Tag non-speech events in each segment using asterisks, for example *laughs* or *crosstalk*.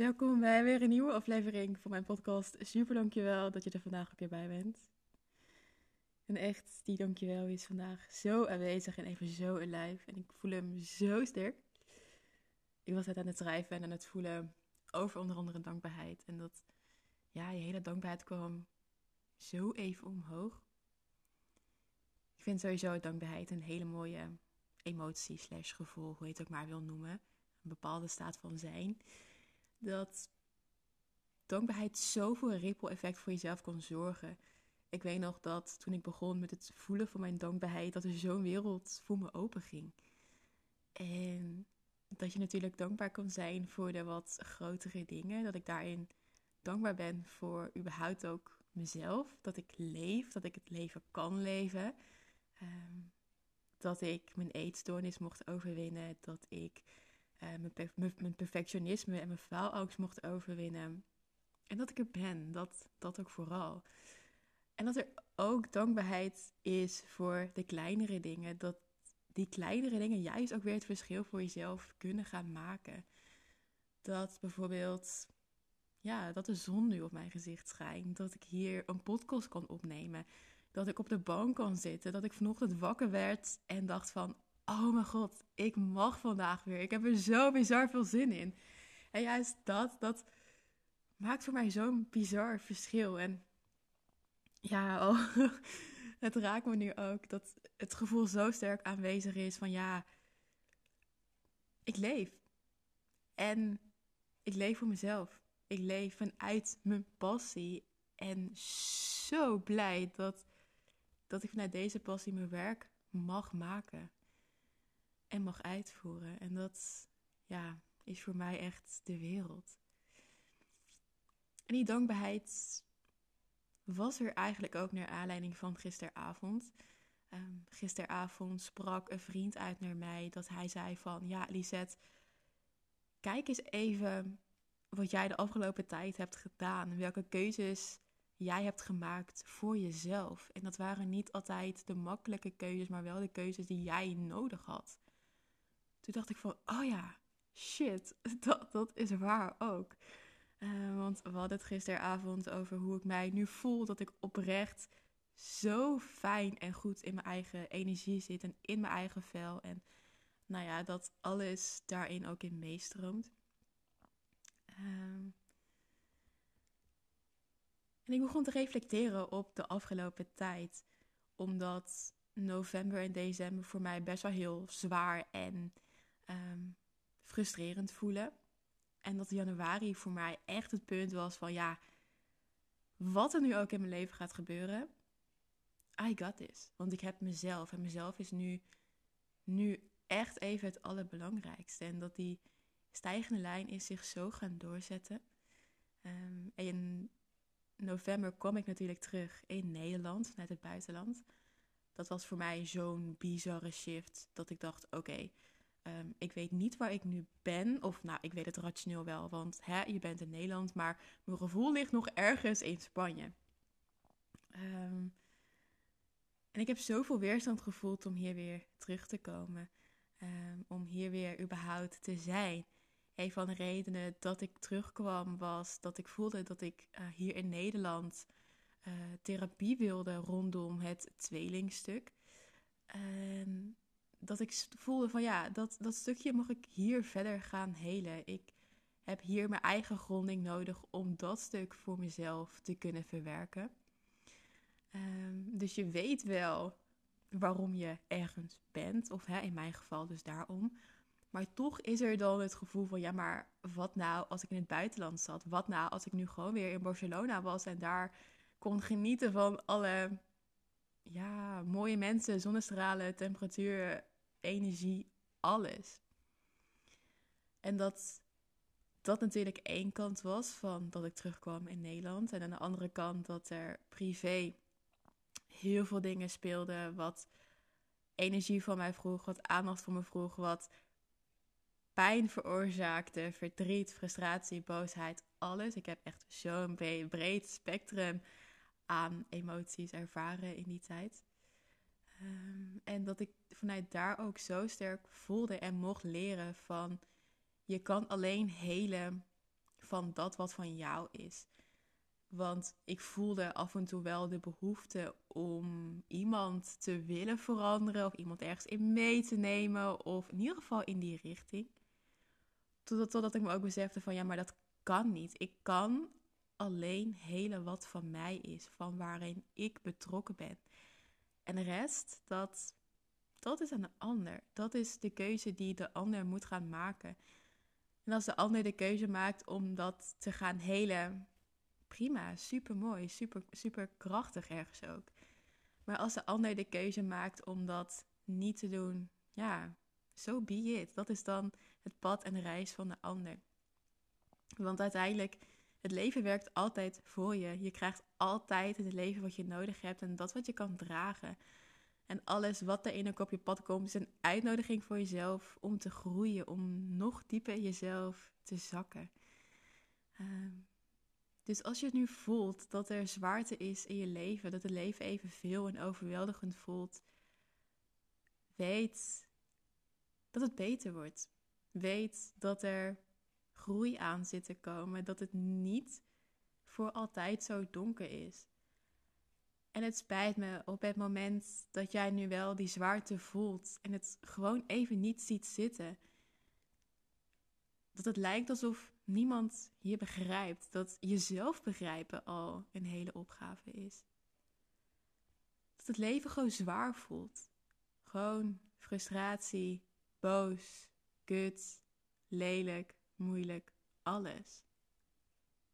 Welkom bij weer een nieuwe aflevering van mijn podcast. Super dankjewel dat je er vandaag ook weer bij bent. En echt, die dankjewel is vandaag zo aanwezig en even zo in lijf. En ik voel hem zo sterk. Ik was net aan het schrijven en aan het voelen over onder andere dankbaarheid. En dat, ja, je hele dankbaarheid kwam zo even omhoog. Ik vind sowieso dankbaarheid een hele mooie emotie slash gevoel, hoe je het ook maar wil noemen. Een bepaalde staat van zijn dat dankbaarheid zoveel ripple effect voor jezelf kon zorgen. Ik weet nog dat toen ik begon met het voelen van mijn dankbaarheid, dat er zo'n wereld voor me open ging. En dat je natuurlijk dankbaar kan zijn voor de wat grotere dingen. Dat ik daarin dankbaar ben voor überhaupt ook mezelf. Dat ik leef, dat ik het leven kan leven. Ehm, dat ik mijn eetstoornis mocht overwinnen. Dat ik uh, mijn, mijn, perfectionisme en mijn faalangst mocht overwinnen. En dat ik er ben, dat, dat ook vooral. En dat er ook dankbaarheid is voor de kleinere dingen. Dat die kleinere dingen juist ook weer het verschil voor jezelf kunnen gaan maken. Dat bijvoorbeeld, ja, dat de zon nu op mijn gezicht schijnt. Dat ik hier een podcast kan opnemen. Dat ik op de bank kan zitten. Dat ik vanochtend wakker werd en dacht van, oh mijn god, ik mag vandaag weer. Ik heb er zo bizar veel zin in. En juist dat, dat maakt voor mij zo'n bizar verschil. En ja, oh, *laughs* het raakt me nu ook dat het gevoel zo sterk aanwezig is van ja, ik leef. En ik leef voor mezelf. Ik leef vanuit mijn passie. En zo blij dat, dat ik vanuit deze passie mijn werk mag maken en mag uitvoeren. En dat ja, is voor mij echt de wereld. En die dankbaarheid was er eigenlijk ook naar aanleiding van gisteravond. Um, gisteravond sprak een vriend uit naar mij dat hij zei van... Ja, Lisette, kijk eens even wat jij de afgelopen tijd hebt gedaan. Welke keuzes jij hebt gemaakt voor jezelf. En dat waren niet altijd de makkelijke keuzes, maar wel de keuzes die jij nodig had. Toen dacht ik van, oh ja, shit, *laughs* dat, dat is waar ook. Uh, want we hadden het gisteravond over hoe ik mij nu voel. Dat ik oprecht zo fijn en goed in mijn eigen energie zit en in mijn eigen vel. En nou ja, dat alles daarin ook in meestroomt. Um, en ik begon te reflecteren op de afgelopen tijd. Omdat november en december voor mij best wel heel zwaar en um, frustrerend voelen. En dat januari voor mij echt het punt was van ja, wat er nu ook in mijn leven gaat gebeuren, I got this. Want ik heb mezelf en mezelf is nu, nu echt even het allerbelangrijkste. En dat die stijgende lijn is zich zo gaan doorzetten. En in november kwam ik natuurlijk terug in Nederland, vanuit het buitenland. Dat was voor mij zo'n bizarre shift dat ik dacht: oké, Ehm, ik weet niet waar ik nu ben. Of nou, ik weet het rationeel wel, want hè, je bent in Nederland. Maar mijn gevoel ligt nog ergens in Spanje. Ehm, en ik heb zoveel weerstand gevoeld om hier weer terug te komen. Ehm, om hier weer überhaupt te zijn. Een van de redenen dat ik terugkwam was dat ik voelde dat ik uh, hier in Nederland uh, therapie wilde rondom het tweelingstuk. Um, dat ik voelde van ja, dat, dat stukje mag ik hier verder gaan helen. Ik heb hier mijn eigen gronding nodig om dat stuk voor mezelf te kunnen verwerken. Ehm, dus je weet wel waarom je ergens bent, of hè, in mijn geval dus daarom. Maar toch is er dan het gevoel van, ja, maar wat nou als ik in het buitenland zat? Wat nou als ik nu gewoon weer in Barcelona was en daar kon genieten van alle ja, mooie mensen, zonnestralen, temperatuur, energie, alles. En dat dat natuurlijk één kant was van dat ik terugkwam in Nederland. En aan de andere kant dat er privé heel veel dingen speelden wat energie van mij vroeg, wat aandacht van me vroeg, wat pijn veroorzaakte, verdriet, frustratie, boosheid, alles. Ik heb echt zo'n breed spectrum aan emoties ervaren in die tijd. Ehm, en dat ik vanuit daar ook zo sterk voelde en mocht leren van je kan alleen helen van dat wat van jou is. Want ik voelde af en toe wel de behoefte om iemand te willen veranderen of iemand ergens in mee te nemen of in ieder geval in die richting. Totdat, totdat ik me ook besefte van ja, maar dat kan niet. Ik kan alleen hele wat van mij is, van waarin ik betrokken ben. En de rest, dat, dat is aan de ander. Dat is de keuze die de ander moet gaan maken. En als de ander de keuze maakt om dat te gaan helen, prima, super mooi, super, super krachtig ergens ook. Maar als de ander de keuze maakt om dat niet te doen, ja, zo so be it. Dat is dan het pad en de reis van de ander. Want uiteindelijk, het leven werkt altijd voor je. Je krijgt altijd het leven wat je nodig hebt en dat wat je kan dragen. En alles wat er in een op je pad komt, is een uitnodiging voor jezelf om te groeien, om nog dieper in jezelf te zakken. Ehm, dus als je het nu voelt dat er zwaarte is in je leven, dat het leven evenveel en overweldigend voelt, weet dat het beter wordt. Weet dat er groei aan zit te komen, dat het niet voor altijd zo donker is. En het spijt me op het moment dat jij nu wel die zwaarte voelt en het gewoon even niet ziet zitten. Dat het lijkt alsof niemand je begrijpt. Dat jezelf begrijpen al een hele opgave is. Dat het leven gewoon zwaar voelt. Gewoon frustratie, boos, kut, lelijk, moeilijk, alles.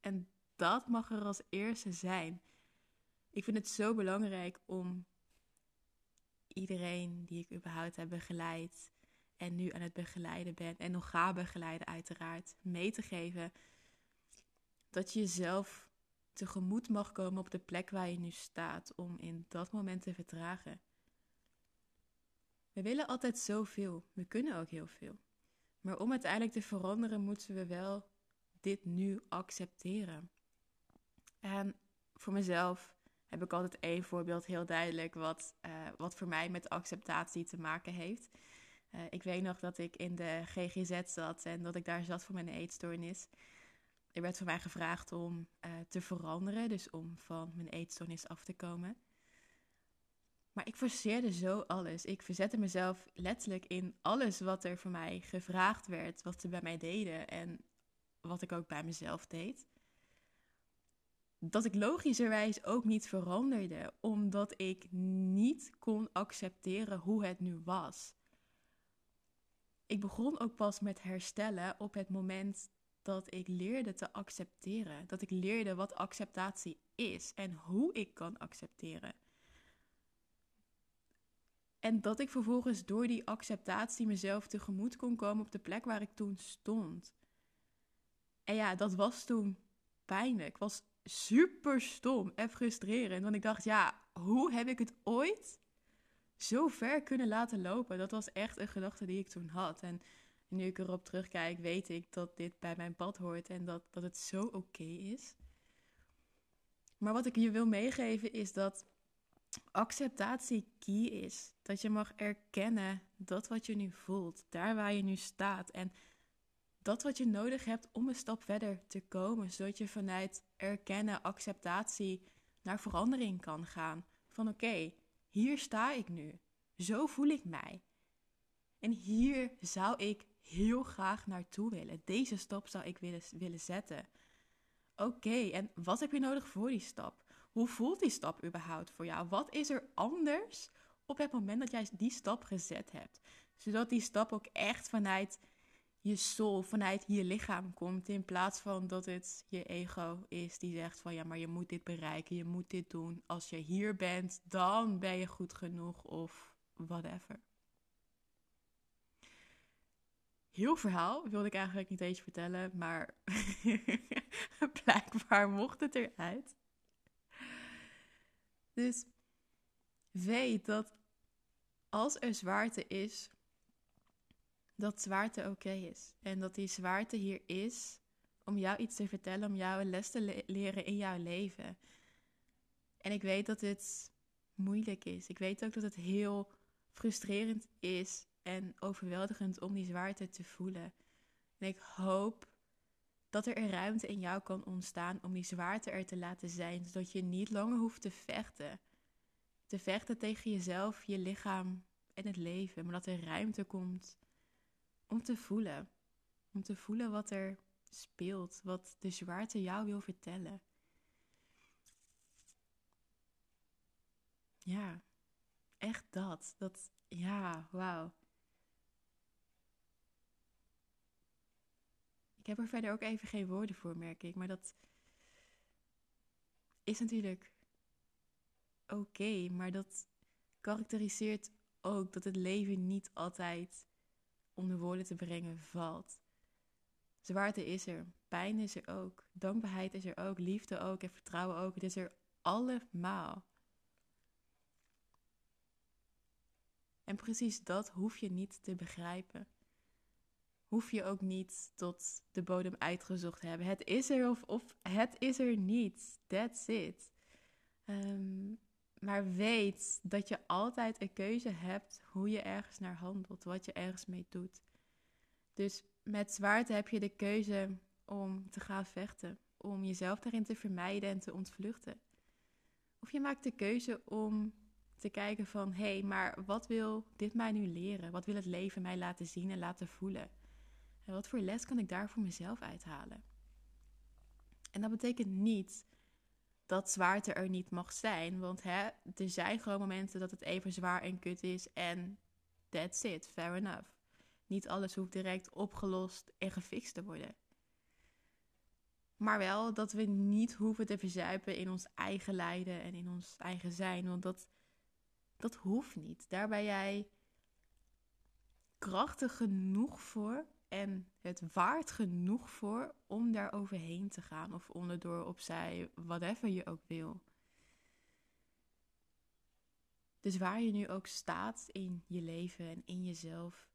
En dat mag er als eerste zijn. Ik vind het zo belangrijk om iedereen die ik überhaupt heb begeleid en nu aan het begeleiden ben en nog ga begeleiden uiteraard, mee te geven dat je jezelf tegemoet mag komen op de plek waar je nu staat om in dat moment te vertragen. We willen altijd zoveel, we kunnen ook heel veel. Maar om uiteindelijk te veranderen moeten we wel dit nu accepteren. En voor mezelf heb ik altijd één voorbeeld heel duidelijk wat, uh, wat voor mij met acceptatie te maken heeft. Uh, ik weet nog dat ik in de GGZ zat en dat ik daar zat voor mijn eetstoornis. Er werd voor mij gevraagd om uh, te veranderen, dus om van mijn eetstoornis af te komen. Maar ik forceerde zo alles. Ik verzette mezelf letterlijk in alles wat er voor mij gevraagd werd, wat ze bij mij deden en wat ik ook bij mezelf deed dat ik logischerwijs ook niet veranderde, omdat ik niet kon accepteren hoe het nu was. Ik begon ook pas met herstellen op het moment dat ik leerde te accepteren. Dat ik leerde wat acceptatie is en hoe ik kan accepteren. En dat ik vervolgens door die acceptatie mezelf tegemoet kon komen op de plek waar ik toen stond. En ja, dat was toen pijnlijk. Was super stom en frustrerend. Want ik dacht, ja, hoe heb ik het ooit zo ver kunnen laten lopen? Dat was echt een gedachte die ik toen had. En nu ik erop terugkijk, weet ik dat dit bij mijn pad hoort en dat, dat het zo oké is. Maar wat ik je wil meegeven is dat acceptatie key is. Dat je mag erkennen dat wat je nu voelt, daar waar je nu staat. En dat wat je nodig hebt om een stap verder te komen, zodat je vanuit erkennen, acceptatie naar verandering kan gaan. Van oké, hier sta ik nu. Zo voel ik mij. En hier zou ik heel graag naartoe willen. Deze stap zou ik willen, willen zetten. Oké, en wat heb je nodig voor die stap? Hoe voelt die stap überhaupt voor jou? Wat is er anders op het moment dat jij die stap gezet hebt? Zodat die stap ook echt vanuit je soul vanuit je lichaam komt. In plaats van dat het je ego is die zegt van ja, maar je moet dit bereiken, je moet dit doen. Als je hier bent, dan ben je goed genoeg of whatever. Heel verhaal wilde ik eigenlijk niet eens vertellen, maar *laughs* blijkbaar mocht het eruit. Dus weet dat als er zwaarte is, dat zwaarte oké is. En dat die zwaarte hier is om jou iets te vertellen, om jou een les te leren in jouw leven. En ik weet dat het moeilijk is. Ik weet ook dat het heel frustrerend is en overweldigend om die zwaarte te voelen. En ik hoop dat er een ruimte in jou kan ontstaan om die zwaarte er te laten zijn, zodat je niet langer hoeft te vechten. Te vechten tegen jezelf, je lichaam en het leven, maar dat er ruimte komt om te voelen. Om te voelen wat er speelt, wat de zwaarte jou wil vertellen. Ja, echt dat. Dat, ja, wauw. Ik heb er verder ook even geen woorden voor, merk ik. Maar dat is natuurlijk oké. maar dat karakteriseert ook dat het leven niet altijd onder woorden te brengen valt. Zwaarte is er, pijn is er ook, dankbaarheid is er ook, liefde ook en vertrouwen ook. Het is er allemaal. En precies dat hoef je niet te begrijpen. Hoef je ook niet tot de bodem uitgezocht te hebben. Het is er of, of het is er niet. That's it. Um, maar weet dat je altijd een keuze hebt hoe je ergens naar handelt, wat je ergens mee doet. Dus met zwaarte heb je de keuze om te gaan vechten, om jezelf daarin te vermijden en te ontvluchten. Of je maakt de keuze om te kijken van hé, hey, maar wat wil dit mij nu leren? Wat wil het leven mij laten zien en laten voelen? Wat voor les kan ik daar voor mezelf uithalen? En dat betekent niet dat zwaarte er niet mag zijn. Want hè, er zijn gewoon momenten dat het even zwaar en kut is. En that's it, fair enough. Niet alles hoeft direct opgelost en gefixt te worden. Maar wel dat we niet hoeven te verzuipen in ons eigen lijden en in ons eigen zijn. Want dat, dat hoeft niet. Daar ben jij krachtig genoeg voor en het waard genoeg voor om daar overheen te gaan of onderdoor, opzij, whatever je ook wil. Dus waar je nu ook staat in je leven en in jezelf,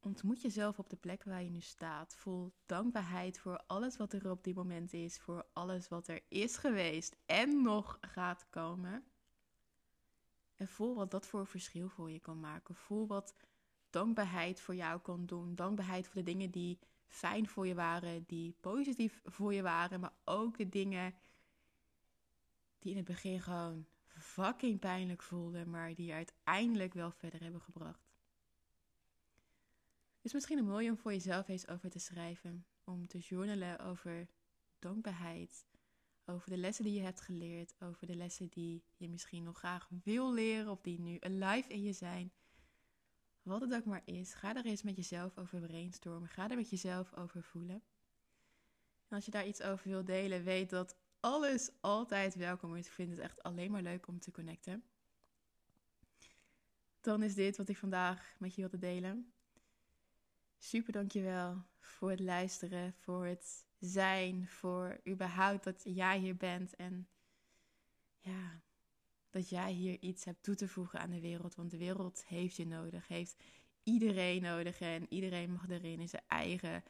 ontmoet jezelf op de plek waar je nu staat. Voel dankbaarheid voor alles wat er op dit moment is, voor alles wat er is geweest en nog gaat komen. En voel wat dat voor verschil voor je kan maken. Voel wat dankbaarheid voor jou kan doen. Dankbaarheid voor de dingen die fijn voor je waren, die positief voor je waren, maar ook de dingen die in het begin gewoon fucking pijnlijk voelden, maar die je uiteindelijk wel verder hebben gebracht. Is misschien een mooi om voor jezelf eens over te schrijven, om te journalen over dankbaarheid, over de lessen die je hebt geleerd, over de lessen die je misschien nog graag wil leren of die nu alive in je zijn. Wat het ook maar is, ga er eens met jezelf over brainstormen. Ga er met jezelf over voelen. En als je daar iets over wil delen, weet dat alles altijd welkom is. Ik vind het echt alleen maar leuk om te connecten. Dan is dit wat ik vandaag met je wilde delen. Super dankjewel voor het luisteren, voor het zijn, voor überhaupt dat jij hier bent. En ja, dat jij hier iets hebt toe te voegen aan de wereld. Want de wereld heeft je nodig, heeft iedereen nodig. En iedereen mag erin in zijn eigen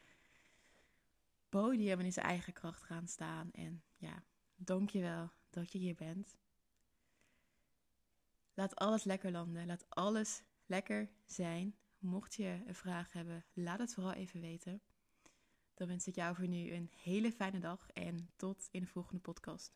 podium en in zijn eigen kracht gaan staan. En ja, dankjewel dat je hier bent. Laat alles lekker landen. Laat alles lekker zijn. Mocht je een vraag hebben, laat het vooral even weten. Dan wens ik jou voor nu een hele fijne dag en tot in de volgende podcast.